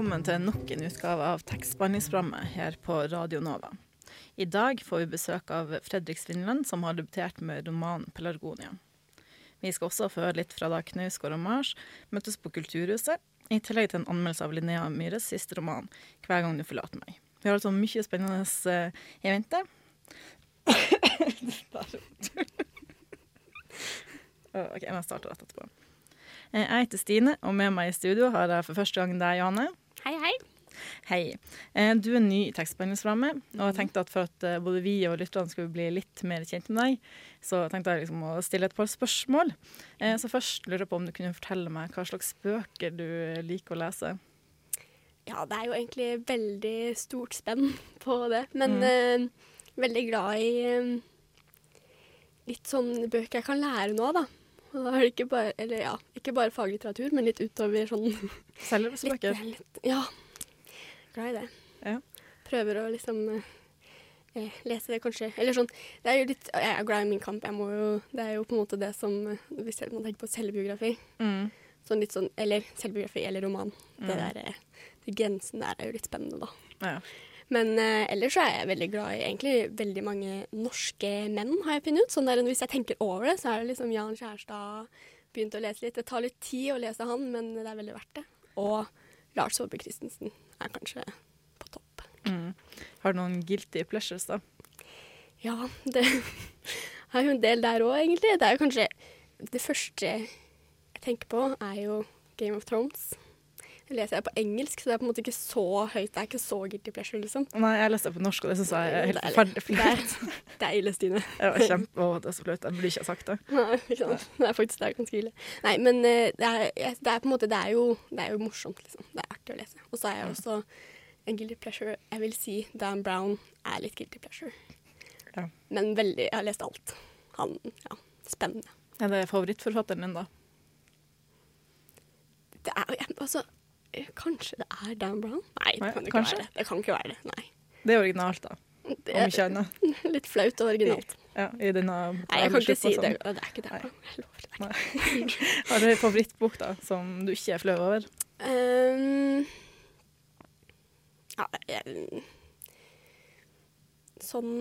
Velkommen til nok en utgave av tekstbehandlingsprogrammet her på Radio Nova. I dag får vi besøk av Fredrik Svindland, som har debutert med romanen 'Pelargonia'. Vi skal også få høre litt fra da Knausgård og Mars møttes på Kulturhuset, i tillegg til en anmeldelse av Linnea Myhres siste roman 'Hver gang du forlater meg'. Vi har altså mye spennende i vente. OK, jeg starter rett etterpå. Eh, Jeg heter Stine, og med meg i studio har jeg for første gang deg, Johanne. Hei, hei. Hei. Eh, Du er ny i tekstbehandlingsprogrammet, og jeg tenkte at for at eh, både vi og lytterne skulle bli litt mer kjent med deg, så tenkte jeg liksom å stille et par spørsmål. Eh, Så først lurer jeg på om du kunne fortelle meg hva slags bøker du liker å lese. Ja, det er jo egentlig veldig stort spenn på det, men eh, veldig glad i uh, litt sånn bøker jeg kan lære noe av, da. Og da er det ikke bare, eller ja, ikke bare faglitteratur, men litt utover sånn litt Ja, glad i det. Ja. Prøver å liksom eh, eh, lese det kanskje Eller sånn Det er jo litt Jeg er glad i Min kamp. Jeg må jo Det er jo på en måte det som eh, Hvis man tenker på selvbiografi, Mm. sånn litt sånn Eller selvbiografi eller roman. Det Mm. der eh, de Grensen der er jo litt spennende, da. Ja. Men uh, ellers så er jeg veldig glad i egentlig veldig mange norske menn, har jeg funnet ut. Sånn der, Hvis jeg tenker over det, så er det liksom Jan Kjærstad. Begynt å lese litt. Det tar litt tid å lese han, men det er veldig verdt det. Og Lars Saabye Christensen er kanskje på topp. Mm. Har du noen guilty pleasures, da? Ja, det er jo en del der òg, egentlig. Det er jo kanskje Det første jeg tenker på, er jo Game of Thrones. Jeg leser det på engelsk, så det er på en måte ikke så høyt. Det er ikke så guilty pleasure, liksom. Nei, jeg leste det på norsk, og det syns jeg er helt er forferdelig flaut. Det er ille, Stine. Var kjempe, å, det er så flaut. Jeg burde ikke ha sagt det. Nei, ikke sant. Det er faktisk det er ganske ille. Nei, men eh, det er, det er på en måte Det er jo, det er jo morsomt, liksom. Det er artig å lese. Og så er jeg også en guilty pleasure. Jeg vil si Dan Brown er litt guilty pleasure. Ja. Men veldig Jeg har lest alt. Han Ja, spennende. Er det favorittforfatteren din, da? Det er Altså, kanskje det er Dan Brown? Nei, det kan det ikke være det. Det kan ikke være det. Nei. Det er originalt, da. Det Om ikke er annet. litt flaut og originalt. Ja, i denne Nei, jeg kan ikke si det. sånn. Det er ikke det. Jeg lover. Det er Nei. Har du en favorittbok da, som du ikke er flau over? Um, ja, jeg, sånn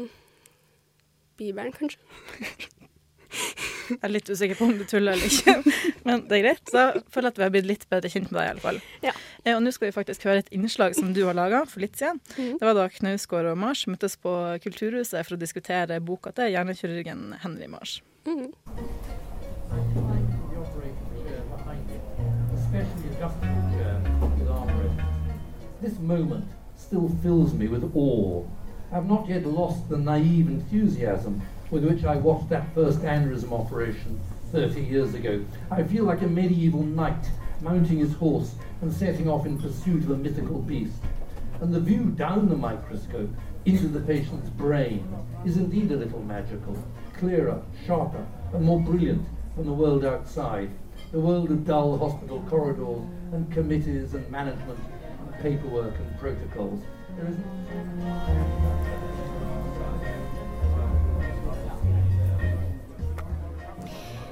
Bibelen, kanskje. Jeg er litt usikker på om du tuller eller ikke, men det er greit. Så jeg føler at vi har blitt litt bedre kjent med deg, i alle fall. Ja. Eh, og nå skal vi faktisk høre et innslag som du har laga for litt siden. Mm. Det var da Knausgård og Mars møttes på Kulturhuset for å diskutere boka til hjernekirurgen Henry Mars. Mm. This moment still fills me with awe. I've not yet lost the naive enthusiasm with which I watched that first aneurysm operation 30 years ago. I feel like a medieval knight mounting his horse and setting off in pursuit of a mythical beast. And the view down the microscope into the patient's brain is indeed a little magical, clearer, sharper, and more brilliant than the world outside. The world of dull hospital corridors and committees and management and paperwork and protocols. There isn't.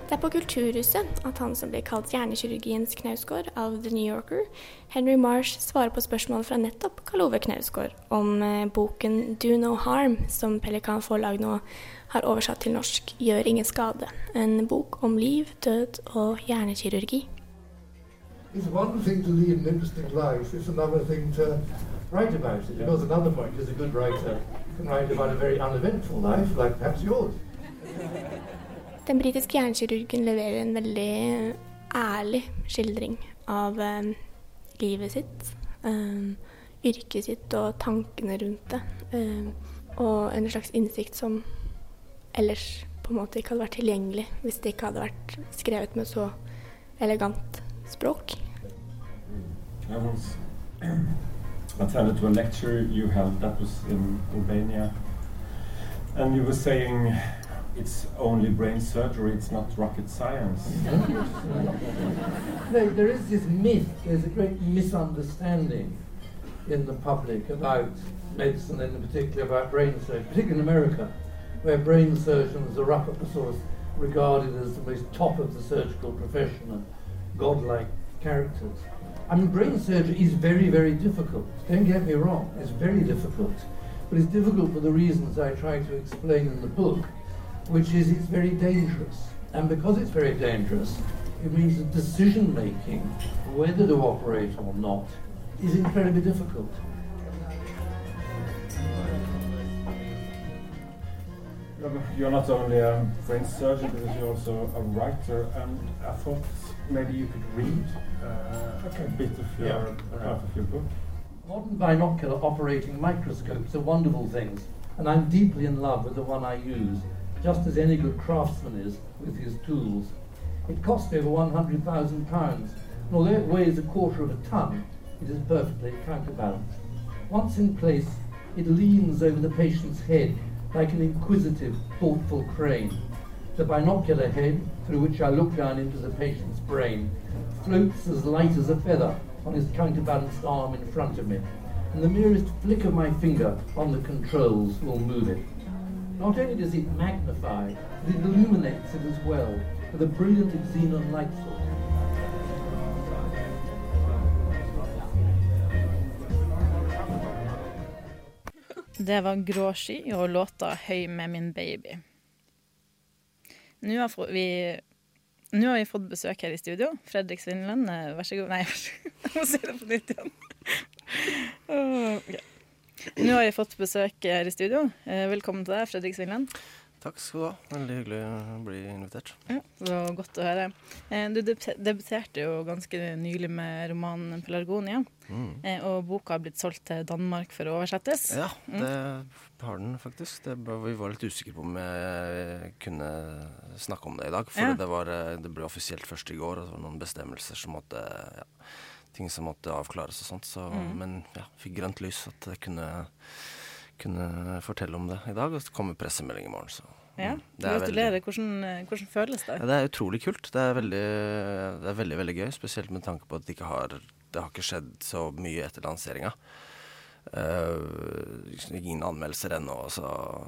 Det er på Kulturhuset at han som blir kalt hjernekirurgiens Knausgård av The New Yorker, Henry Marsh, svarer på spørsmål fra nettopp Karl Ove Knausgård om eh, boken 'Do No Harm', som Pelikan Forlag nå har oversatt til norsk 'Gjør ingen skade'. En bok om liv, død og hjernekirurgi. It's one thing to lead an interesting life, it's another thing to write about it. Because another point is a good writer can write about a very uneventful life, like perhaps yours. Den britiske hjernekirurgen leverer en veldig ærlig skildring av eh, livet sitt, eh, yrket sitt og tankene rundt det. Eh, og en slags innsikt som ellers på en måte ikke hadde vært tilgjengelig hvis det ikke hadde vært skrevet med så elegant språk. I was attended to a lecture you held that was in Albania, and you were saying it's only brain surgery, it's not rocket science. no, there is this myth, there's a great misunderstanding in the public about medicine and in particular about brain surgery, particularly in America, where brain surgeons are up at the regarded as the most top of the surgical profession and godlike characters. I mean, brain surgery is very, very difficult. Don't get me wrong, it's very difficult. But it's difficult for the reasons I try to explain in the book, which is it's very dangerous. And because it's very dangerous, it means that decision making, whether to operate or not, is incredibly difficult. You're not only a brain surgeon, but you're also a writer, and I thought maybe you could read uh, a bit of your Yeah. part of your book. Modern binocular operating microscopes are wonderful things, and I'm deeply in love with the one I use, just as any good craftsman is with his tools. It cost over £100,000, and although it weighs a quarter of a ton, it is perfectly counterbalanced. Once in place, it leans over the patient's head like an inquisitive, thoughtful crane. The binocular head, through which I look down into the patient's brain, floats as light as a feather on his counterbalanced arm in front of me, and the merest flick of my finger on the controls will move it. Not only does it magnify, but it illuminates it as well with a brilliant xenon light source. Det var Grå sky og låta 'Høy med min baby'. Nå har vi nå har vi fått besøk her i studio. Fredrik Svindland, eh, vær så god. Nei, vær så god. Jeg må si det på nytt igjen. Åh, ok. Nå har jeg fått besøk her i studio. Eh, Velkommen til deg, Fredrik Svinland. Takk skal du ha. Veldig hyggelig å bli invitert. Ja, så godt å høre. Eh, Du deb- debuterte jo ganske nylig med romanen 'Pelargonia'. Mm. eh, Og boka har blitt solgt til Danmark for å oversettes. Ja, Mm. det har den faktisk. Det vi var litt usikre på om jeg kunne snakke om det i dag. For Ja. det, var, det ble offisielt først i går, og det var noen bestemmelser som måtte ja, Ting som måtte avklares og sånt. Så, Mm. Men ja, fikk grønt lys at jeg kunne, kunne fortelle om det i dag. Og så kommer pressemelding i morgen, så Ja, Gratulerer. det er veldig- Gratulerer. Hvordan, eh, hvordan føles det? Ja, det er utrolig kult. Det er veldig, det er veldig, veldig gøy. Spesielt med tanke på at det ikke har, det har ikke skjedd så mye etter lanseringa. Uh, ingen anmeldelser ennå. Så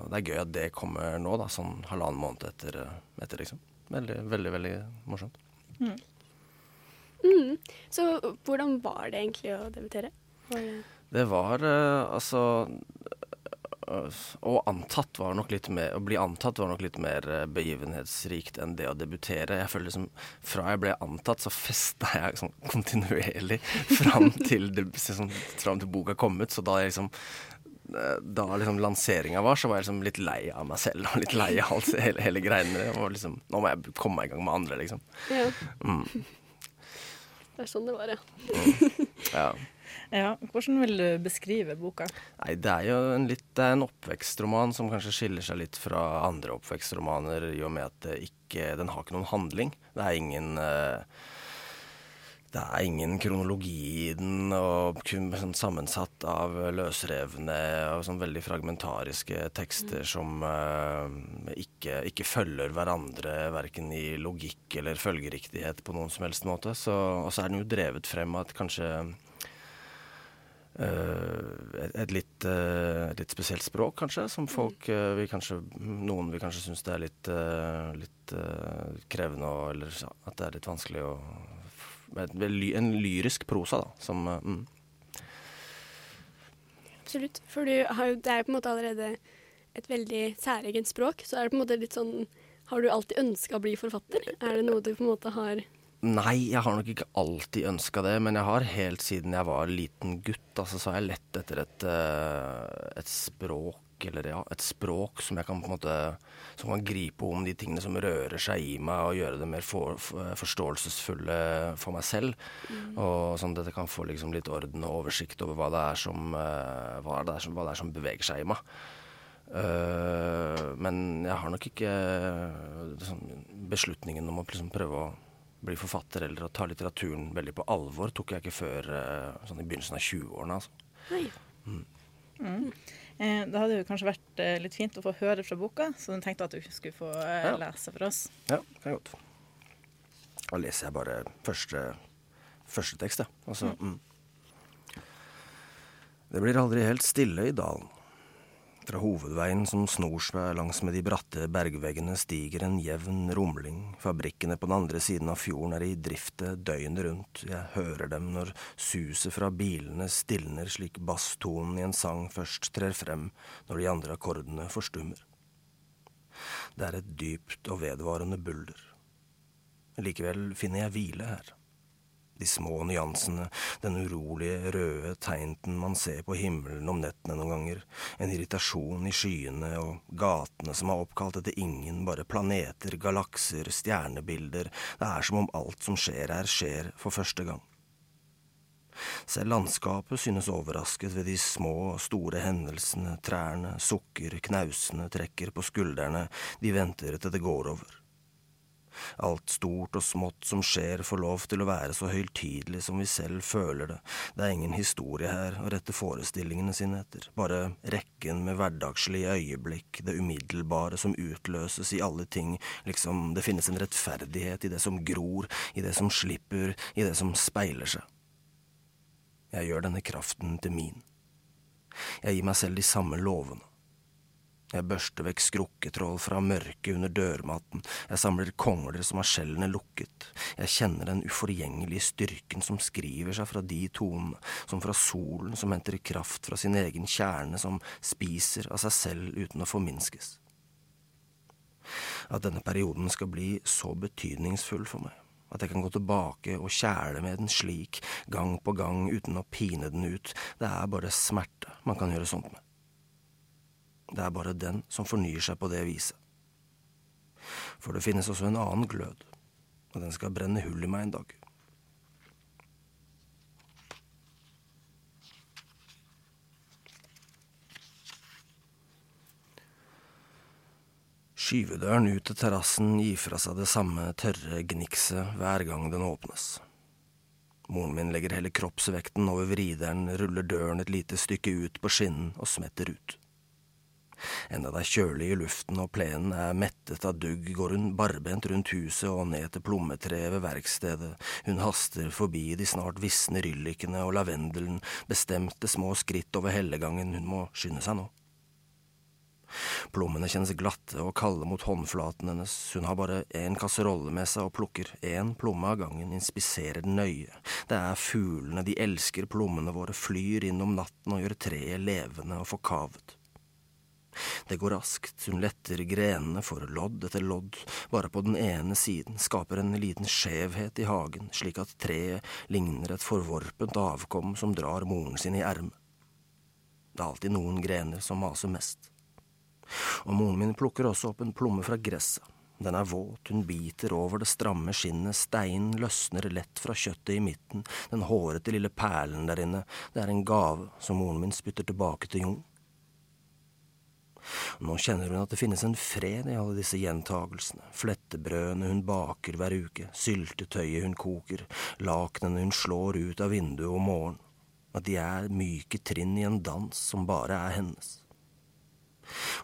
det er gøy at det kommer nå, da, sånn halvannen måned etter, eh, etter liksom. Veldig, veldig, veldig morsomt. Mm. Så hvordan var det egentlig å debutere? Var det Det var eh, altså Å antatt var nok litt mer Å bli antatt var nok litt mer eh, begivenhetsrikt enn det å debutere. Jeg føler liksom Fra jeg ble antatt, så festa jeg sånn kontinuerlig fram til, det, fram til boka kom ut. Så da jeg liksom eh, da liksom lanseringa var, så var jeg liksom litt lei av meg selv og litt lei av alt, hele, hele greiene. Liksom, nå må jeg komme meg i gang med andre, liksom. Ja, Mm, det er sånn det var, ja. ja. Ja, Hvordan vil du beskrive boka? Nei, det er jo en, litt, det er en oppvekstroman som kanskje skiller seg litt fra andre oppvekstromaner, i og med at det ikke, den har ikke noen handling. Det er ingen eh, det er ingen kronologi i den, og kun sånn sammensatt av løsrevne og sånn veldig fragmentariske tekster som eh, ikke, ikke følger hverandre, verken i logikk eller følgeriktighet på noen som helst måte. Så, og så er den jo drevet frem av et kanskje Eh, et, litt, eh, et litt spesielt språk, kanskje, som folk eh, vil kanskje Noen vil kanskje synes det er litt, eh, litt eh, krevende, og, eller at det er litt vanskelig å En lyrisk prosa, da, som eh, mm. Absolutt. For du har det er jo på en måte allerede et veldig særegent språk. Så er det på en måte litt sånn Har du alltid ønska å bli forfatter? Er det noe du på en måte har Nei, jeg har nok ikke alltid ønska det, men jeg har helt siden jeg var liten gutt, altså, så har jeg lett etter et, eh, et språk, eller ja, et språk som jeg kan på en måte Som kan gripe om de tingene som rører seg i meg, og gjøre det mer for, for, forståelsesfulle for meg selv. Og sånn at jeg kan få liksom litt orden og oversikt over hva det er som, eh, hva det er som, hva det er som beveger seg i meg. Uh, men jeg har nok ikke sånn, beslutningen om å liksom prøve å bli forfatter eller å ta litteraturen veldig på alvor tok jeg ikke før uh, sånn i begynnelsen av 20-årene. Altså. Mm. Mm. Eh, det hadde jo kanskje vært eh, litt fint å få høre fra boka, så den tenkte at du skulle få eh, Ja. lese for oss. Ja, kan jeg godt. Da leser jeg bare første, første tekst, jeg. Altså, mm. Det blir aldri helt stille i dalen. Fra hovedveien som snor seg langs med de bratte bergveggene, stiger en jevn rumling. Fabrikkene på den andre siden av fjorden er i drifte døgnet rundt. Jeg hører dem når suset fra bilene stilner slik basstonen i en sang først trer frem når de andre akkordene forstummer. Det er et dypt og vedvarende bulder. Likevel finner jeg hvile her. De små nyansene, den urolige røde tegnten man ser på himmelen om nettene noen ganger, en irritasjon i skyene og gatene som er oppkalt etter ingen, bare planeter, galakser, stjernebilder, det er som om alt som skjer her, skjer for første gang. Selv landskapet synes overrasket ved de små store hendelsene, trærne sukker, knausene trekker på skuldrene, de venter til det går over. Alt stort og smått som skjer, får lov til å være så høytidelig som vi selv føler det. Det er ingen historie her å rette forestillingene sine etter, bare rekken med hverdagslige øyeblikk, det umiddelbare som utløses i alle ting, liksom det finnes en rettferdighet i det som gror, i det som slipper, i det som speiler seg. Jeg gjør denne kraften til min. Jeg gir meg selv de samme lovene. Jeg børster vekk skrukketroll fra mørket under dørmatten, jeg samler kongler som har skjellene lukket, jeg kjenner den uforgjengelige styrken som skriver seg fra de tonene, som fra solen som henter kraft fra sin egen kjerne, som spiser av seg selv uten å forminskes. At denne perioden skal bli så betydningsfull for meg, at jeg kan gå tilbake og kjæle med den slik, gang på gang, uten å pine den ut, det er bare smerte man kan gjøre sånt med. Det er bare den som fornyer seg på det viset. For det finnes også en annen glød, og den skal brenne hull i meg en dag. Skyvedøren ut til terrassen gir fra seg det samme tørre gnikset hver gang den åpnes. Moren min legger hele kroppsvekten over vrideren, ruller døren et lite stykke ut på skinnen og smetter ut. Enda det er kjølig i luften og plenen er mettet av dugg, går hun barbent rundt huset og ned til plommetreet ved verkstedet, hun haster forbi de snart visne ryllikene og lavendelen, bestemte små skritt over hellegangen, hun må skynde seg nå. Plommene kjennes glatte og kalde mot håndflaten hennes, hun har bare én kasserolle med seg og plukker én plomme av gangen, inspiserer den nøye, det er fuglene, de elsker plommene våre, flyr inn om natten og gjør treet levende og forkavet. Det går raskt, hun letter grenene for lodd etter lodd, bare på den ene siden, skaper en liten skjevhet i hagen, slik at treet ligner et forvorpent avkom som drar moren sin i ermet. Det er alltid noen grener som maser mest. Og moren min plukker også opp en plomme fra gresset. Den er våt, hun biter over det stramme skinnet, steinen løsner lett fra kjøttet i midten, den hårete lille perlen der inne, det er en gave som moren min spytter tilbake til Jon. Nå kjenner hun at det finnes en fred i alle disse gjentagelsene, flettebrødene hun baker hver uke, syltetøyet hun koker, lakenene hun slår ut av vinduet om morgenen, at de er myke trinn i en dans som bare er hennes.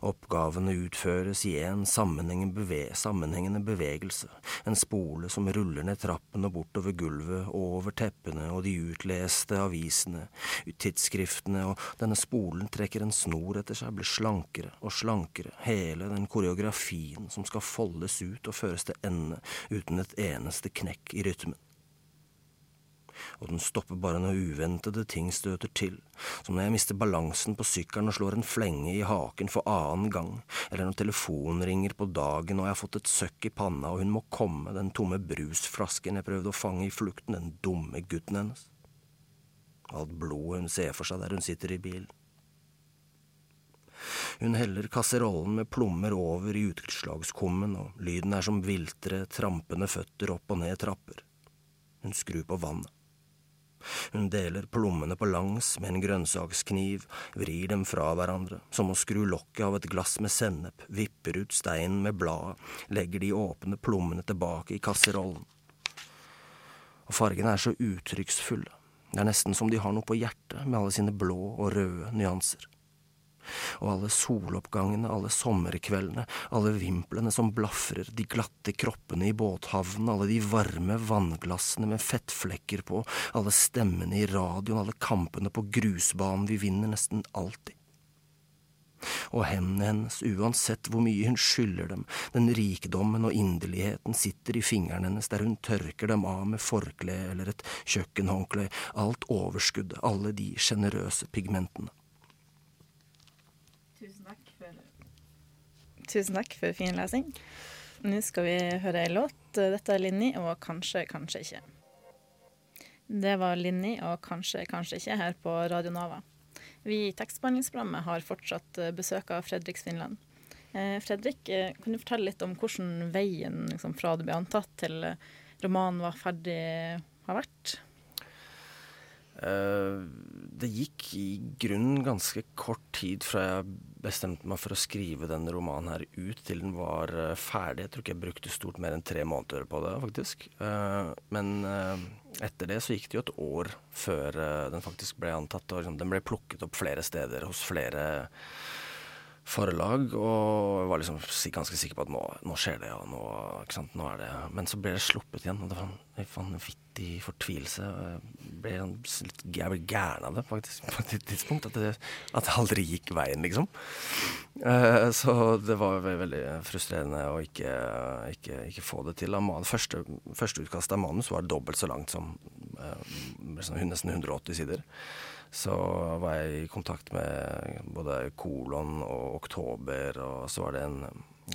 Oppgavene utføres i en sammenhengende, beve sammenhengende bevegelse, en spole som ruller ned trappene og bortover gulvet og over teppene og de utleste avisene, tidsskriftene, og denne spolen trekker en snor etter seg, blir slankere og slankere, hele den koreografien som skal foldes ut og føres til ende uten et eneste knekk i rytmen og den stopper bare når uventede ting støter til, som når jeg mister balansen på sykkelen og slår en flenge i haken for annen gang, eller når telefonen ringer på dagen og jeg har fått et søkk i panna og hun må komme, den tomme brusflasken jeg prøvde å fange i flukten, den dumme gutten hennes. Alt blodet hun ser for seg der hun sitter i bilen. Hun heller kasserollen med plommer over i utslagskummen, og lyden er som viltre, trampende føtter opp og ned trapper. Hun skrur på vannet. Hun deler plommene på langs med en grønnsakskniv, vrir dem fra hverandre, som å skru lokket av et glass med sennep, vipper ut steinen med bladet, legger de åpne plommene tilbake i kasserollen. Og fargene er så uttrykksfulle, Det er nesten som de har noe på hjertet med alle sine blå og røde nyanser. Og alle soloppgangene, alle sommerkveldene, alle vimplene som blafrer, de glatte kroppene i båthavnen, alle de varme vannglassene med fettflekker på, alle stemmene i radioen, alle kampene på grusbanen vi vinner nesten alltid. Og hendene hennes, uansett hvor mye hun skylder dem, den rikdommen og inderligheten sitter i fingrene hennes der hun tørker dem av med forkle eller et kjøkkenhåndkle, alt overskuddet, alle de sjenerøse pigmentene. Tusen takk for, Tusen takk for fin lesing. Nå skal vi høre ei låt. Dette er Linni og Kanskje, kanskje ikke. Det var Linni og Kanskje, kanskje ikke her på Radio Nova. Vi i tekstbehandlingsprogrammet har fortsatt eh, besøk av Fredrik Svinland. Eh, Fredrik, eh, kan du fortelle litt om hvordan veien liksom, fra du ble antatt til romanen var ferdig, har vært? Uh, det gikk i grunnen ganske kort tid fra jeg bestemte meg for å skrive denne romanen her ut til den var uh, ferdig. Jeg tror ikke jeg brukte stort mer enn tre måneder på det, faktisk. Uh, men etter det så gikk det jo et år før den faktisk ble antatt. Og liksom, den ble plukket opp flere steder hos flere forlag, og var liksom ganske sikker på at nå, nå skjer det, og Nå, nå er det Men så ble det sluppet igjen, og det var en vanvittig fortvilelse. Litt, jeg ble gæren av det, faktisk, på et tidspunkt. At det, at det aldri gikk veien, liksom. Uh, så det var veldig frustrerende å ikke, ikke, ikke få det til. Første, første utkast av manus var dobbelt så langt som uh, nesten 180 sider så var jeg i kontakt med både Kolon og Oktober, og så var det en,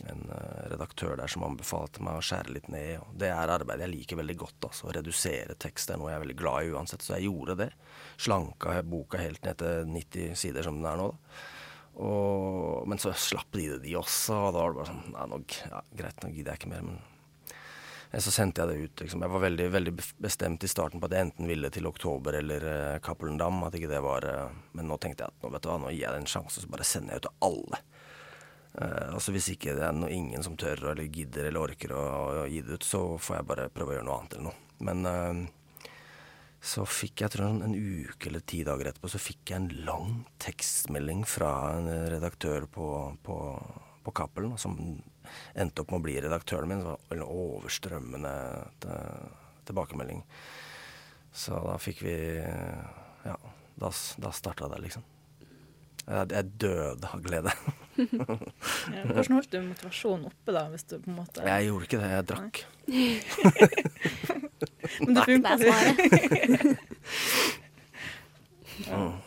en eh, redaktør der som anbefalte meg å skjære litt ned. Og det er arbeid jeg liker veldig godt. altså Å redusere tekst er noe jeg er veldig glad i uansett, så jeg gjorde det. Slanka boka helt ned til 90 sider som den er nå. da. Og, men så slapp de det, de også. Og da var det bare sånn Nei, nå, ja, greit, nå gidder jeg ikke mer. Men så sendte jeg det ut. Liksom. Jeg var veldig, veldig, bestemt i starten på at jeg enten ville til oktober eller uh, Cappelen Dam. At ikke det var uh, Men nå tenkte jeg at nå, vet du hva, nå gir jeg det en sjanse, så bare sender jeg ut til alle. Uh, altså Hvis ikke det er noe, ingen som tør eller gidder eller orker å, å, gi det ut, så får jeg bare prøve å gjøre noe annet eller noe. Men uh, så fikk jeg, tror jeg, en uke eller ti dager etterpå, så fikk jeg en lang tekstmelding fra en redaktør på, på, på Cappelen som endte opp med å bli redaktøren min. Det var en overstrømmende tilbakemelding. Så da fikk vi Ja, da, da starta det, liksom. Jeg, jeg døde av glede. ja, hvordan holdt du motivasjonen oppe, da? hvis du på en måte... Jeg gjorde ikke det, jeg drakk. Men det funka. det. Er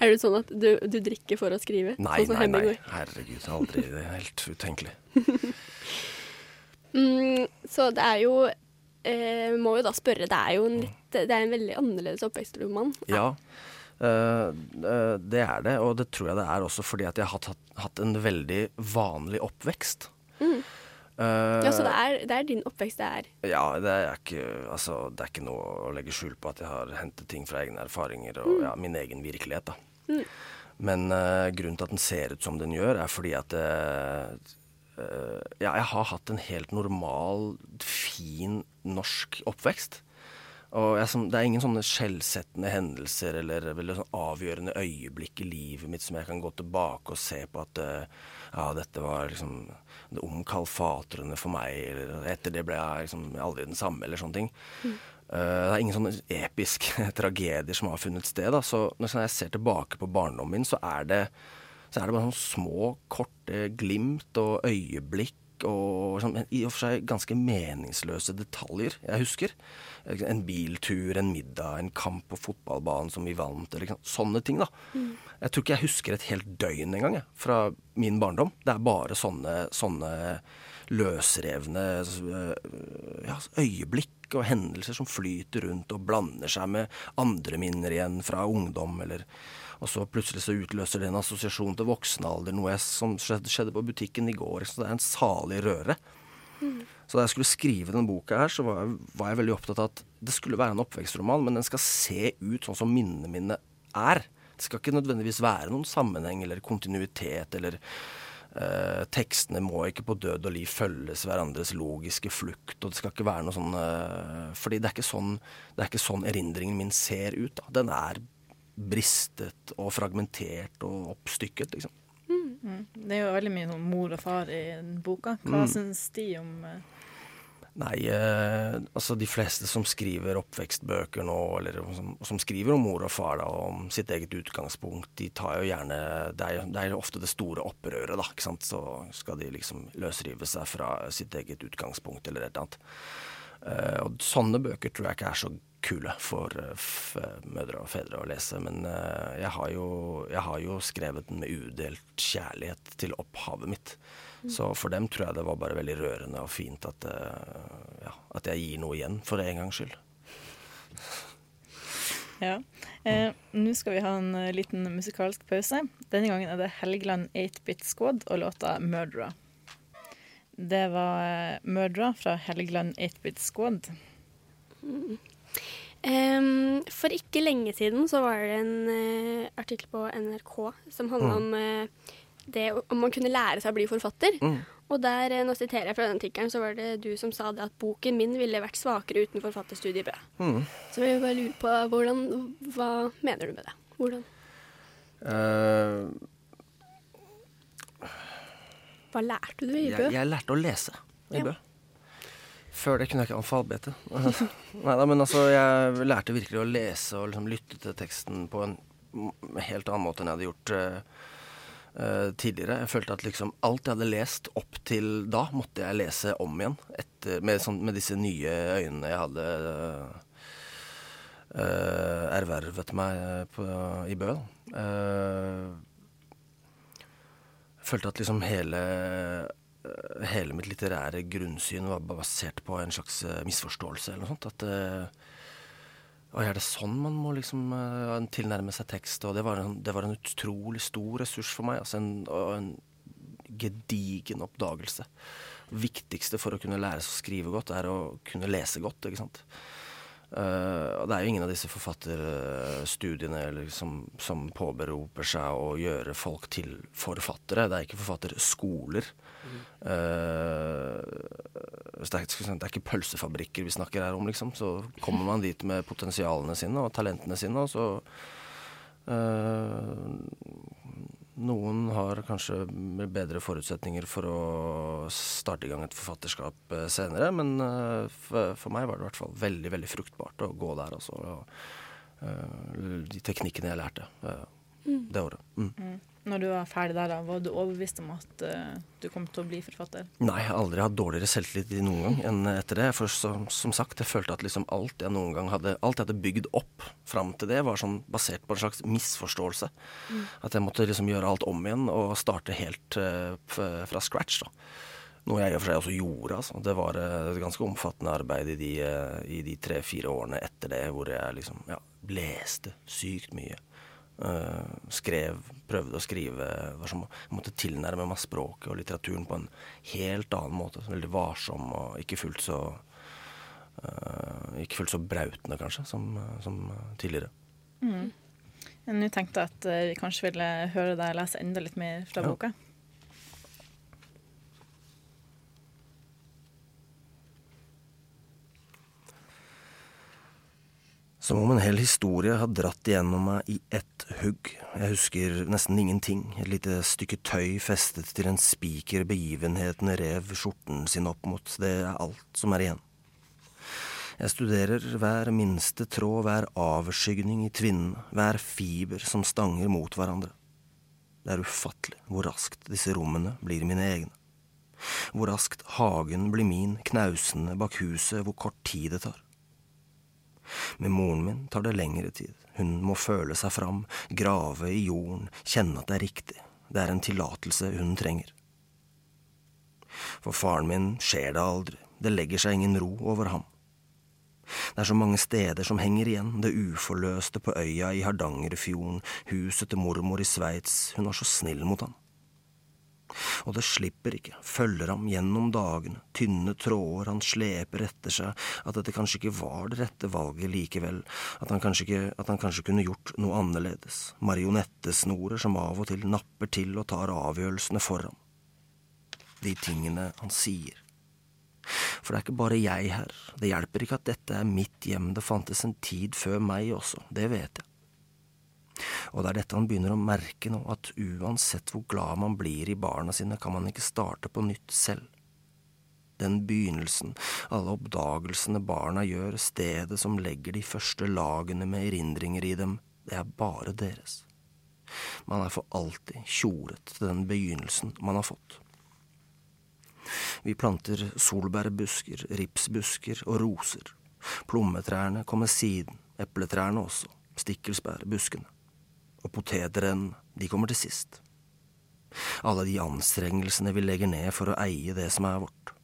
det sånn at du, du drikker for å skrive? Nei, sånn nei, nei. Herregud, aldri. Det er helt utenkelig. mm, så det er jo eh, Må jo da spørre, det er jo en, litt, det er en veldig annerledes oppvekstroman. Ja, uh, det er det. Og det tror jeg det er også fordi at jeg har hatt, hatt en veldig vanlig oppvekst. Mm. Uh, ja, Så det er, det er, din oppvekst det er? Ja, det er, ikke, altså, det er ikke noe å legge skjul på at jeg har hentet ting fra egne erfaringer og mm. ja, min egen virkelighet. da. Men uh, grunnen til at den ser ut som den gjør, er fordi at uh, uh, Ja, jeg har hatt en helt normal, fin norsk oppvekst. Og jeg, det er ingen sånne skjellsettende hendelser eller, eller sånn avgjørende øyeblikk i livet mitt som jeg kan gå tilbake og se på at ja, dette var liksom det omkalfatrende for meg, eller etter det ble jeg liksom aldri den samme, eller sånne ting. Mm. Uh, det er ingen sånne episke tragedier som har funnet sted. Da. Så når jeg ser tilbake på barndommen min, så er det, så er det bare sånne små, korte glimt og øyeblikk og sånn, i og for seg ganske meningsløse detaljer jeg husker. En biltur, en middag, en kamp på fotballbanen som vi vant, eller sånne ting. da. Mm. Jeg tror ikke jeg husker et helt døgn engang fra min barndom. Det er bare sånne, sånne løsrevne øh, ja, øyeblikk og hendelser som flyter rundt og blander seg med andre minner igjen fra ungdom, eller Og så plutselig så utløser det en assosiasjon til voksen alder, noe som skjedde, på butikken i går. Så det er en salig røre. Mm. Så da jeg skulle skrive denne boka her, så var jeg, var jeg veldig opptatt av at det skulle være en oppvekstroman, men den skal se ut sånn som minnene mine er. Det skal ikke nødvendigvis være noen sammenheng eller kontinuitet eller eh, tekstene må ikke på død og liv følges hverandres logiske flukt. og det skal ikke være noe sånn eh, fordi det er ikke sånn, det er ikke sånn erindringen min ser ut. da. Den er bristet og fragmentert og oppstykket, liksom. Mm. Det er jo veldig mye sånn mor og far i boka. Hva Mm. syns de om eh, Nei, eh, altså de fleste som skriver oppvekstbøker nå, eller som, som skriver om mor og far da, og om sitt eget utgangspunkt, de tar jo gjerne Det er, det er ofte det store opprøret, da. ikke sant? Så skal de liksom løsrive seg fra sitt eget utgangspunkt eller et eller annet. Eh, og sånne bøker tror jeg ikke er så kule for eh, f mødre og fedre å lese. Men eh, jeg, har jo, jeg har jo skrevet den med udelt kjærlighet til opphavet mitt. Så for dem tror jeg det var bare veldig rørende og fint at, eh, ja, at jeg gir noe igjen, for en gangs skyld. Ja. Eh, Nå skal vi ha en liten musikalsk pause. Denne gangen er det Helgeland 8-Bit Squad og låta 'Murderer'. Det var 'Murderer' fra Helgeland 8-Bit Squad. Em, for ikke lenge siden så var det en uh, artikkel på NRK som handla Mm. om uh, det om man kunne lære seg å bli forfatter. Mm. Og der, eh, nå siterer jeg fra den artikkelen, så var det du som sa det at boken min ville vært svakere uten forfatterstudiet. Mm. Så jeg bare lurer på hvordan, hva mener du med det? Hvordan, Uh, hva lærte du i Bø? jeg, jeg lærte å lese i Ja. Bø. Før det kunne jeg ikke alfabetet. Nei men altså, jeg lærte virkelig å lese og liksom lytte til teksten på en helt annen måte enn jeg hadde gjort eh, tidligere. Jeg følte at liksom alt jeg hadde lest opp til da, måtte jeg lese om igjen. Etter, med, sånn, med disse nye øynene jeg hadde eh, ervervet meg på, i Bø. Eh, jeg følte at liksom hele hele mitt litterære grunnsyn var basert på en slags eh, misforståelse eller noe sånt. At uh, er det sånn man må liksom eh, tilnærme seg tekst? Og det var, en, det var en utrolig stor ressurs for meg. Altså en, og en gedigen oppdagelse. Det viktigste for å kunne lære seg å skrive godt, er å kunne lese godt, ikke sant. Uh, og det er jo ingen av disse forfatterstudiene eller som, som påberoper seg å gjøre folk til forfattere. Det er ikke forfatterskoler. Eh, det, er, ikke- er pølsefabrikker vi snakker her om, liksom. Så kommer man dit med potensialene sine og talentene sine, og så eh, Noen har kanskje bedre forutsetninger for å starte i gang et forfatterskap eh, senere, men for, meg var det i hvert fall veldig veldig fruktbart å gå der. Altså, og, de teknikkene jeg lærte eh, det året. Mm. Når du var ferdig der, da, var du overbevist om at uh, du kom til å bli forfatter? Nei, jeg har aldri hatt dårligere selvtillit noen gang enn etter det. For som, som sagt, jeg følte at liksom alt jeg noen gang hadde Alt jeg hadde bygd opp fram til det, var sånn basert på en slags misforståelse. At jeg måtte liksom gjøre alt om igjen og starte helt uh, fra scratch. da. Noe jeg i og for seg også gjorde. altså. Det var eh, et ganske omfattende arbeid i de, de tre-fire årene etter det, hvor jeg liksom ja, leste sykt mye. Eh, skrev, prøvde å skrive var som, måtte tilnærme meg språket og litteraturen på en helt annen måte. Veldig varsom og ikke fullt så eh, Ikke fullt så brautende, kanskje, som, som tidligere. Mm. Nå tenkte jeg at eh, vi kanskje ville høre deg lese enda litt mer fra Ja. boka. Som om en hel historie har dratt igjennom meg i ett hugg. Jeg husker nesten ingenting. Et lite stykke tøy festet til en spiker begivenheten rev skjorten sin opp mot. Det er alt som er igjen. Jeg studerer hver minste tråd, hver avskygning i tvinnene, hver fiber som stanger mot hverandre. Det er ufattelig hvor raskt disse rommene blir mine egne. Hvor raskt hagen blir min, knausende bak huset, hvor kort tid det tar. Med moren min tar det lengre tid. Hun må føle seg fram, grave i jorden, kjenne at det er riktig. Det er en tillatelse hun trenger. For faren min skjer det aldri, det legger seg ingen ro over ham. Det er så mange steder som henger igjen, det uforløste på øya i Hardangerfjorden, huset til mormor i Sveits, hun var så snill mot ham. Og det slipper ikke, følger ham gjennom dagene, tynne tråder han sleper etter seg, at dette kanskje ikke var det rette valget likevel, at han kanskje, ikke, at han kanskje kunne gjort noe annerledes, marionettesnorer som av og til napper til og tar avgjørelsene for ham. de tingene han sier. For det er ikke bare jeg her, det hjelper ikke at dette er mitt hjem, det fantes en tid før meg også, det vet jeg. Og det er dette han begynner å merke nå, at uansett hvor glad man blir i barna sine, kan man ikke starte på nytt selv. Den begynnelsen, alle oppdagelsene barna gjør, stedet som legger de første lagene med erindringer i dem, det er bare deres. Man er for alltid tjoret til den begynnelsen man har fått. Vi planter solbærbusker, ripsbusker og roser. Plommetrærne kommer siden, epletrærne også, stikkelsbærbuskene. Og potetrenn, de kommer til sist. Alle de anstrengelsene vi legger ned for å eie det som er vårt.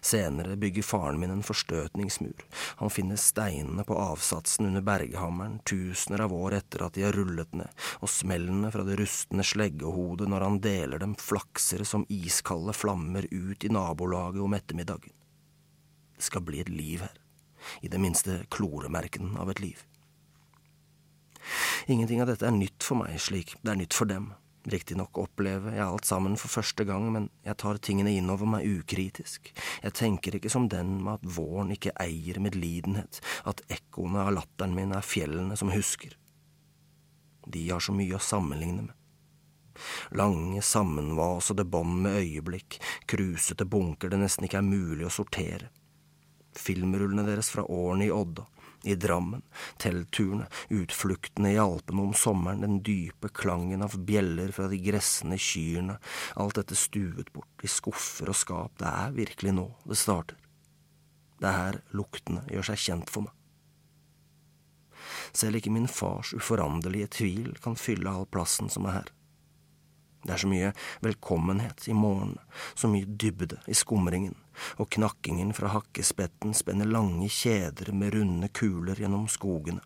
Senere bygger faren min en forstøtningsmur. Han finner steinene på avsatsen under berghammeren tusener av år etter at de har rullet ned, og smellene fra det rustne sleggehodet når han deler dem flakser som iskalde flammer ut i nabolaget om ettermiddagen. Det skal bli et liv her, i det minste kloremerken av et liv. Ingenting av dette er nytt for meg slik det er nytt for dem. Riktignok opplever jeg alt sammen for første gang, men jeg tar tingene innover meg ukritisk. Jeg tenker ikke som den med at våren ikke eier medlidenhet, at ekkoene av latteren min er fjellene som husker. De har så mye å sammenligne med. Lange, sammenvasede bånd med øyeblikk, krusete bunker det nesten ikke er mulig å sortere. Filmrullene deres fra årene i Odda, i Drammen, teltturene, utfluktene i Alpene om sommeren, den dype klangen av bjeller fra de gressende kyrne, alt dette stuet bort i skuffer og skap, det er virkelig nå det starter. Det er her luktene gjør seg kjent for meg. Selv ikke min fars uforanderlige tvil kan fylle all plassen som er her. Det er så mye velkommenhet i morgen, så mye dybde i skumringen, og knakkingen fra hakkespetten spenner lange kjeder med runde kuler gjennom skogene.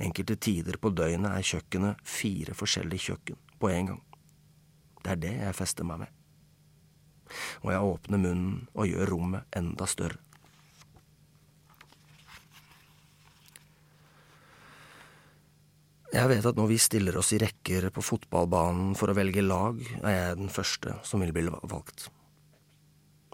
Enkelte tider på døgnet er kjøkkenet fire forskjellige kjøkken på en gang. Det er det jeg fester meg med. Og jeg åpner munnen og gjør rommet enda større. Jeg vet at når vi stiller oss i rekker på fotballbanen for å velge lag, er jeg den første som vil bli valgt.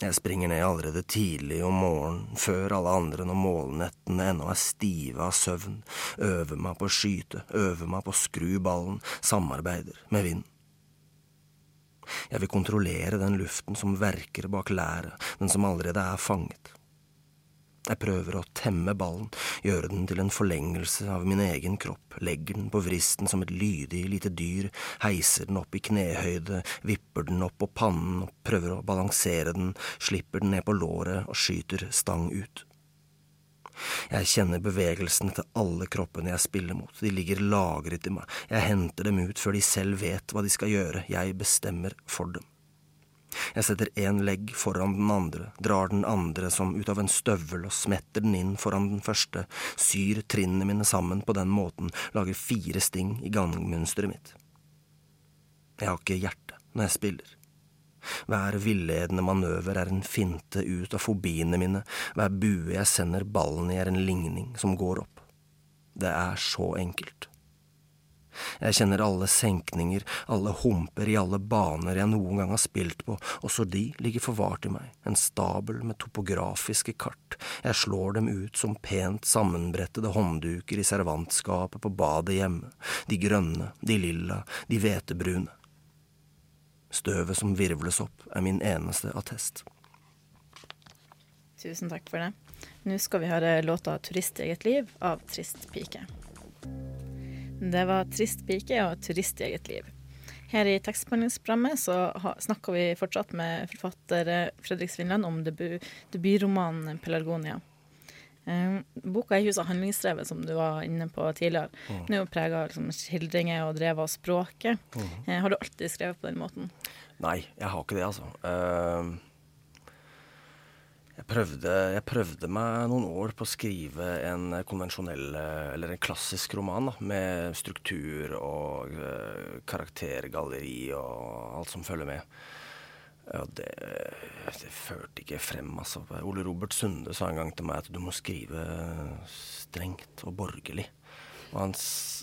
Jeg springer ned allerede tidlig om morgenen, før alle andre når målnettene ennå er stive av søvn, øver meg på å skyte, øver meg på å skru ballen, samarbeider med vind. Jeg vil kontrollere den luften som verker bak læret, den som allerede er fanget. Jeg prøver å temme ballen, gjøre den til en forlengelse av min egen kropp, legger den på vristen som et lydig lite dyr, heiser den opp i knehøyde, vipper den opp på pannen og prøver å balansere den, slipper den ned på låret og skyter stang ut. Jeg kjenner bevegelsene til alle kroppene jeg spiller mot, de ligger lagret i meg, jeg henter dem ut før de selv vet hva de skal gjøre, jeg bestemmer for dem. Jeg setter én legg foran den andre, drar den andre som ut av en støvel og smetter den inn foran den første, syr trinnene mine sammen på den måten, lager fire sting i gangmønsteret mitt. Jeg har ikke hjerte når jeg spiller. Hver villedende manøver er en finte ut av fobiene mine, hver bue jeg sender ballen i er en ligning som går opp. Det er så enkelt. Jeg kjenner alle senkninger, alle humper i alle baner jeg noen gang har spilt på, også de ligger forvart i meg, en stabel med topografiske kart, jeg slår dem ut som pent sammenbrettede håndduker i servantskapet på badet hjemme, de grønne, de lilla, de hvetebrune. Støvet som virvles opp, er min eneste attest. Tusen takk for det. Nå skal vi høre låta 'Turist i eget liv' av Trist pike. Det var Trist pike og Turist i eget liv. Her i tekstbehandlingsprogrammet så snakker vi fortsatt med forfatter Fredrik Svinland om debut, debutromanen 'Pelargonia'. Um, boka er huset så handlingsdrevet som du var inne på tidligere. Mm. Den er jo prega av liksom, skildringer og drevet av språket. Mm. Uh, har du alltid skrevet på den måten? Nei, jeg har ikke det, altså. Uh, jeg prøvde, jeg prøvde, meg noen år på å skrive en konvensjonell, eller en klassisk roman, da, med struktur og uh, karaktergalleri og alt som følger med. Og det, det førte ikke frem, altså. Ole Robert Sunde sa en gang til meg at du må skrive strengt og borgerlig. Og han,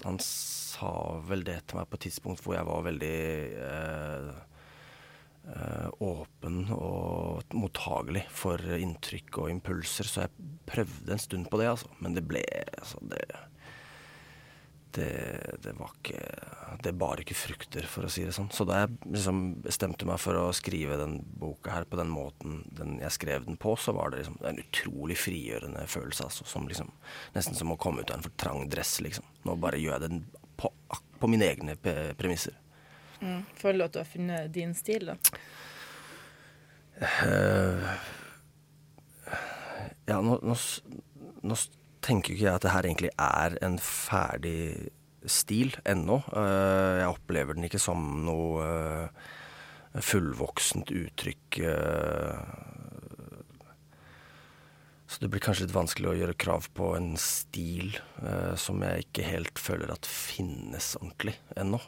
han sa vel det til meg på et tidspunkt hvor jeg var veldig uh, åpen og mottagelig for inntrykk og impulser, så jeg prøvde en stund på det, altså. Men det ble altså det, det, det var ikke Det bar ikke frukter, for å si det sånn. Så da jeg liksom bestemte meg for å skrive den boka her på den måten den jeg skrev den på, så var det liksom en utrolig frigjørende følelse, altså. Som liksom Nesten som å komme ut av en for trang dress, liksom. Nå bare gjør jeg den på, på mine egne premisser. Mm. Føler du at du har funnet din stil, da? Uh, ja, nå, nå, nå, tenker ikke jeg at det her egentlig er en ferdig stil ennå. Uh, jeg opplever den ikke som noe uh, fullvoksent uttrykk. Så det blir kanskje litt vanskelig å gjøre krav på en stil som jeg ikke helt føler at finnes ordentlig ennå.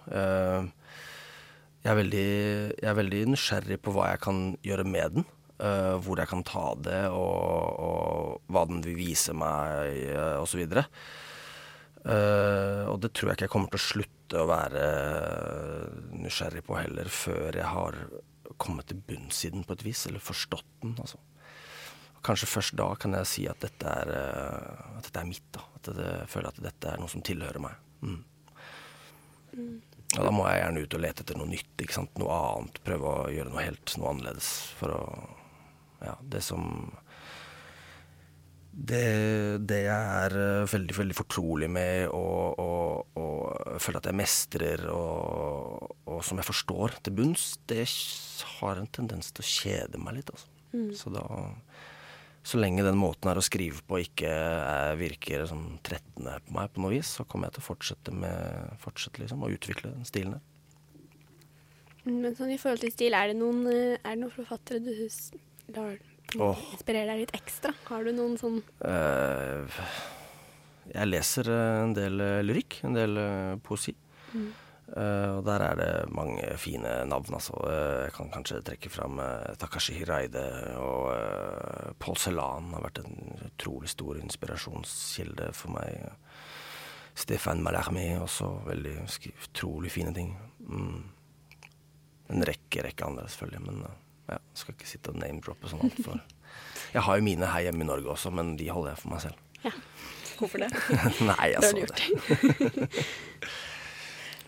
Uh, jeg er, veldig, jeg er veldig nysgjerrig på hva jeg kan gjøre med den. Uh, hvor jeg kan ta det, og, og hva den vil vise meg, uh, osv. Uh, og det tror jeg ikke jeg kommer til å slutte å være nysgjerrig på heller, før jeg har kommet til bunns i den på et vis, eller forstått den. altså. Kanskje først da kan jeg si at dette er, at dette er mitt. da. At jeg føler at dette er noe som tilhører meg. Mm. Mm. Og da må jeg gjerne ut og lete etter noe nytt, ikke sant? noe annet. Prøve å gjøre noe helt noe annerledes. For å Ja, det som det, det jeg er eh, veldig, veldig fortrolig med og, og, og føler at jeg mestrer og, og, som jeg forstår til bunns, det har en tendens til å kjede meg litt, altså. Mm. Så da så lenge den måten her å skrive på ikke er, virker sånn trettende på meg på noe vis, så kommer jeg til å fortsette med fortsette liksom, å utvikle den stilen. Men sånn i forhold til stil, er det noen, er det noen forfattere du lar oh. inspirere deg litt ekstra? Har du noen sånn uh, Jeg leser en del lyrikk, en del poesi. Mm. Uh, og der er det mange fine navn, altså. Uh, jeg kan kanskje trekke fram uh, Takashi Hiraide og Paul Celan har vært en utrolig stor inspirasjonskilde for meg. Stéphane Malhermé også. Veldig utrolig fine ting. Mm. En rekke, rekke andre, selvfølgelig. Men ja, skal ikke sitte og name-droppe sånn altfor Jeg har jo mine her hjemme i Norge også, men de holder jeg for meg selv. Ja. Hvorfor det? Nei, jeg gjort. Det.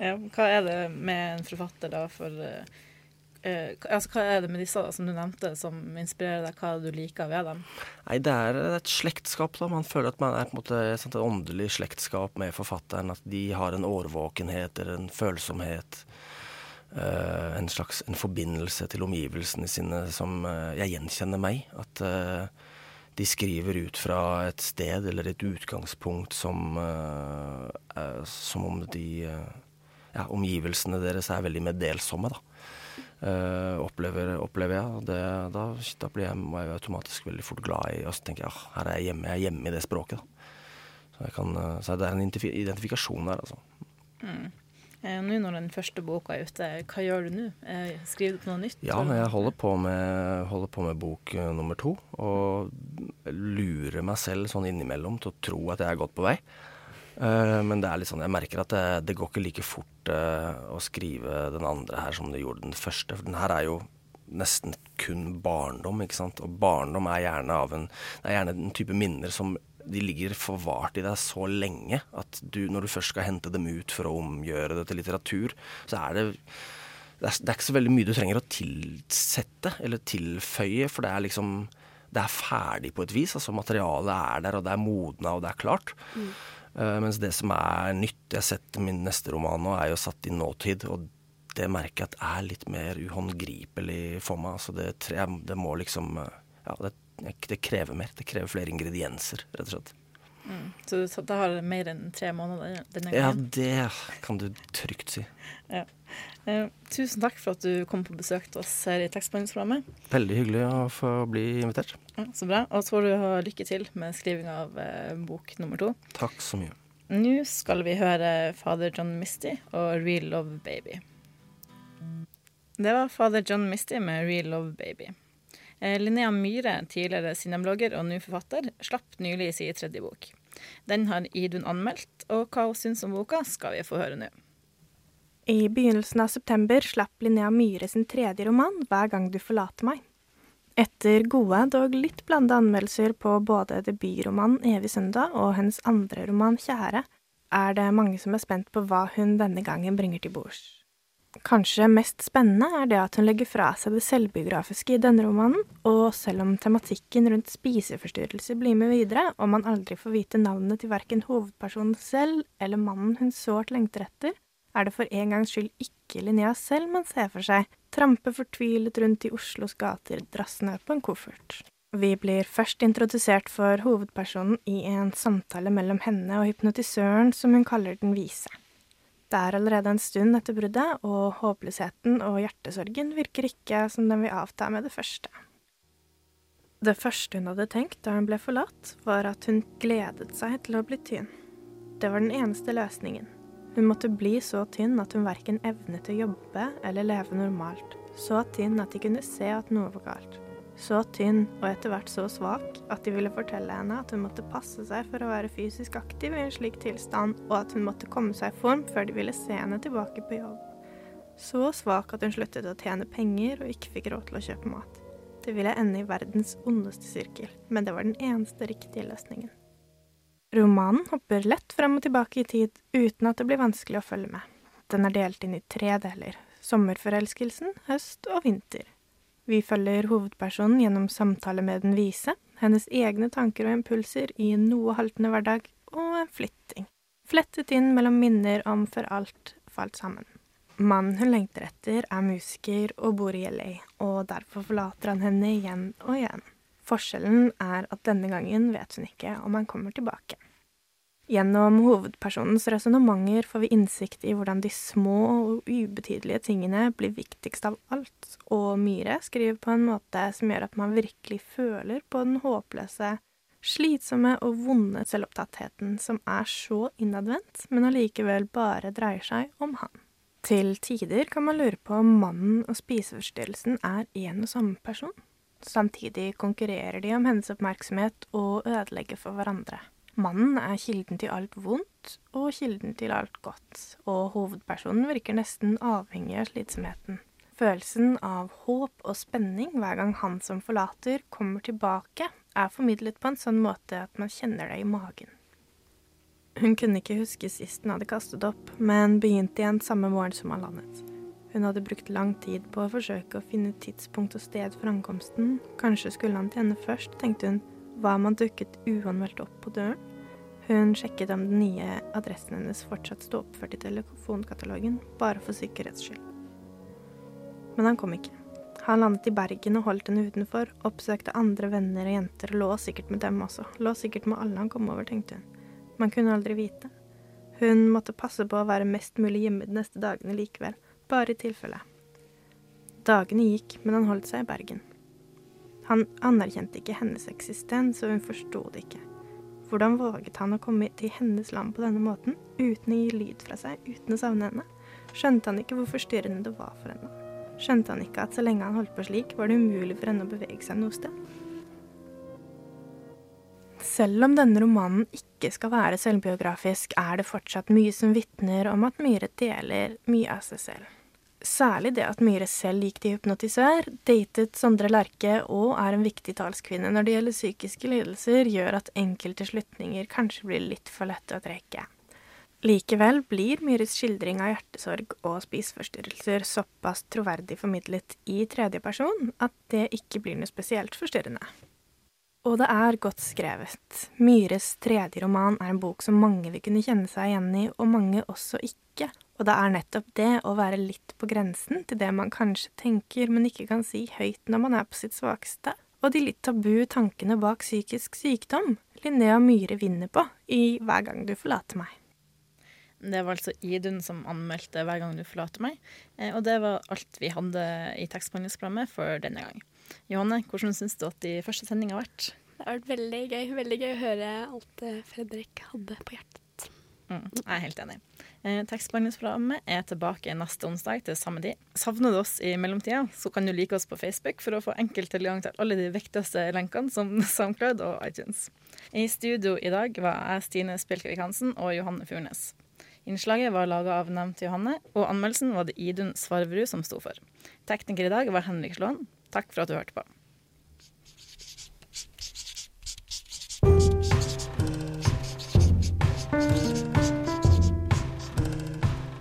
Ja, hva er det med en forfatter da for uh, altså, Hva er det med disse da, som du nevnte, som inspirerer deg? Hva er det du liker ved dem? Nei, Det er et slektskap. da. Man føler at man er måte et åndelig slektskap med forfatteren. At de har en årvåkenhet eller en følsomhet. Uh, en slags en forbindelse til omgivelsene sine som uh, jeg gjenkjenner meg. At de skriver ut fra et sted eller et utgangspunkt som, som om de ja, omgivelsene deres er veldig meddelsomme, da. Uh, opplever, opplever, jeg. Det, da, da, blir jeg, jeg automatisk veldig fort glad i Og så tenker jeg ah, her er jeg hjemme, jeg er hjemme i det språket. Da. Så, kan, uh, så det er en identifikasjon der, altså. Mm. Eh, nå når den første boka er ute, hva gjør du nå? Eh, skriver du på noe nytt? Ja, jeg holder på, med, holder på med bok nummer to. Og lurer meg selv sånn innimellom til å tro at jeg er godt på vei. Uh, men det er litt sånn, jeg merker at det, det går ikke like fort uh, å skrive den andre her som det gjorde den første. For den her er jo nesten kun barndom, ikke sant. Og barndom er gjerne av en Det er gjerne en type minner som de ligger forvart i deg så lenge at du, når du først skal hente dem ut for å omgjøre det til litteratur, så er det det er, det er ikke så veldig mye du trenger å tilsette eller tilføye, for det er liksom det er ferdig på et vis. altså Materialet er der, og det er modna, og det er klart. Mm. Uh, mens det som er nytt jeg har sett min neste roman nå, er jo satt i nåtid. Og det merker jeg at er litt mer uhåndgripelig for meg. Altså det, det må liksom eh, Ja, det, det, krever mer. Det krever flere ingredienser, rett og slett. Mm. Så det har mer enn tre måneder denne gangen? Ja, det kan du trygt si. Ja. Eh, tusen takk for at du kom på besøk til oss her i Tekstbehandlingsprogrammet. Veldig hyggelig å få bli invitert. Ja, så bra. Og så får du ha lykke til med skriving av eh, bok nummer to. Takk så mye. Nå skal vi høre Fader John Misty og Real Love Baby. Det var Fader John Misty med Real Love Baby. Eh, Linnea Myhre, tidligere sinneblogger og nå forfatter, slapp nylig sin tredje bok. Den har Idun anmeldt, og hva hun syns om boka, skal vi få høre nå. I begynnelsen av september slapp Linnea Myhre sin tredje roman, 'Hver gang du forlater meg'. Etter gode, dog litt blanda anmeldelser på både debutromanen 'Evig søndag' og hennes andre roman 'Kjære', er det mange som er spent på hva hun denne gangen bringer til bords. Kanskje mest spennende er det at hun legger fra seg det selvbiografiske i denne romanen, og selv om tematikken rundt spiseforstyrrelser blir med videre, og man aldri får vite navnet til verken hovedpersonen selv eller mannen hun sårt lengter etter, er det for en gangs skyld ikke Linnea selv man ser for seg, trampe fortvilet rundt i Oslos gater drassende på en koffert. Vi blir først introdusert for hovedpersonen i en samtale mellom henne og hypnotisøren som hun kaller Den vise. Det er allerede en stund etter bruddet, og håpløsheten og hjertesorgen virker ikke som den vil avta med det første. Det første hun hadde tenkt da hun ble forlatt, var at hun gledet seg til å bli tynn. Det var den eneste løsningen. Hun måtte bli så tynn at hun verken evnet å jobbe eller leve normalt. Så tynn at de kunne se at noe var galt. Så tynn og etter hvert så svak at de ville fortelle henne at hun måtte passe seg for å være fysisk aktiv i en slik tilstand, og at hun måtte komme seg i form før de ville se henne tilbake på jobb. Så svak at hun sluttet å tjene penger og ikke fikk råd til å kjøpe mat. Det ville ende i verdens ondeste sirkel, men det var den eneste riktige løsningen. Romanen hopper lett frem og tilbake i tid uten at det blir vanskelig å følge med. Den er delt inn i tre deler sommerforelskelsen, høst og vinter. Vi følger hovedpersonen gjennom samtale med den vise, hennes egne tanker og impulser i en noe haltende hverdag, og en flytting. Flettet inn mellom minner om for alt falt sammen. Mannen hun lengter etter, er musiker og bor i LA, og derfor forlater han henne igjen og igjen. Forskjellen er at denne gangen vet hun ikke om han kommer tilbake. Gjennom hovedpersonens resonnementer får vi innsikt i hvordan de små og ubetydelige tingene blir viktigst av alt, og Myhre skriver på en måte som gjør at man virkelig føler på den håpløse, slitsomme og vonde selvopptattheten som er så innadvendt, men allikevel bare dreier seg om han. Til tider kan man lure på om mannen og spiseforstyrrelsen er en og samme person. Samtidig konkurrerer de om hennes oppmerksomhet og ødelegger for hverandre. Mannen er kilden til alt vondt og kilden til alt godt, og hovedpersonen virker nesten avhengig av slitsomheten. Følelsen av håp og spenning hver gang han som forlater, kommer tilbake, er formidlet på en sånn måte at man kjenner det i magen. Hun kunne ikke huske sist hun hadde kastet opp, men begynte igjen samme morgen som han landet. Hun hadde brukt lang tid på å forsøke å finne tidspunkt og sted for ankomsten. Kanskje skulle han til henne først, tenkte hun. Hva om han dukket uanmeldt opp på døren? Hun sjekket om den nye adressen hennes fortsatt sto oppført i telefonkatalogen, bare for sikkerhets skyld. Men han kom ikke. Han landet i Bergen og holdt henne utenfor, oppsøkte andre venner og jenter lå sikkert med dem også. Lå sikkert med alle han kom over, tenkte hun. Man kunne aldri vite. Hun måtte passe på å være mest mulig hjemme de neste dagene likevel bare i tilfelle. Dagene gikk, men han holdt seg i Bergen. Han anerkjente ikke hennes eksistens, og hun forsto det ikke. Hvordan våget han å komme til hennes land på denne måten, uten å gi lyd fra seg, uten å savne henne? Skjønte han ikke hvor forstyrrende det var for henne? Skjønte han ikke at så lenge han holdt på slik, var det umulig for henne å bevege seg noe sted? Selv om denne romanen ikke skal være selvbiografisk, er det fortsatt mye som vitner om at Myhre deler mye av seg selv. Særlig det at Myhre selv gikk til hypnotisør, datet Sondre Lerche og er en viktig talskvinne når det gjelder psykiske lidelser, gjør at enkelte slutninger kanskje blir litt for lette å trekke. Likevel blir Myhres skildring av hjertesorg og spiseforstyrrelser såpass troverdig formidlet i tredje person at det ikke blir noe spesielt forstyrrende. Og det er godt skrevet. Myhres tredje roman er en bok som mange vil kunne kjenne seg igjen i, og mange også ikke. Og det er nettopp det å være litt på grensen til det man kanskje tenker, men ikke kan si høyt når man er på sitt svakeste, og de litt tabu tankene bak psykisk sykdom Linnea Myhre vinner på i Hver gang du forlater meg. Det var altså Idun som anmeldte Hver gang du forlater meg, eh, og det var alt vi hadde i tekstbehandlingsprogrammet for denne gang. Johanne, hvordan syns du at de første sendingene har vært? Det har vært veldig gøy. Veldig gøy å høre alt Fredrik hadde på hjertet. Mm, jeg er helt enig. Eh, Tekstbehandlingsprogrammet er tilbake neste onsdag til samme tid. Savner du oss i mellomtida, så kan du like oss på Facebook for å få enkel tilgang til alle de viktigste lenkene, som SoundCloud og iTunes. I studio i dag var jeg Stine Spjelkevik Hansen og Johanne Furnes. Innslaget var laga av nevnte Johanne, og anmeldelsen var det Idun Svarverud som sto for. Tekniker i dag var Henrik Slåen. Takk for at du hørte på.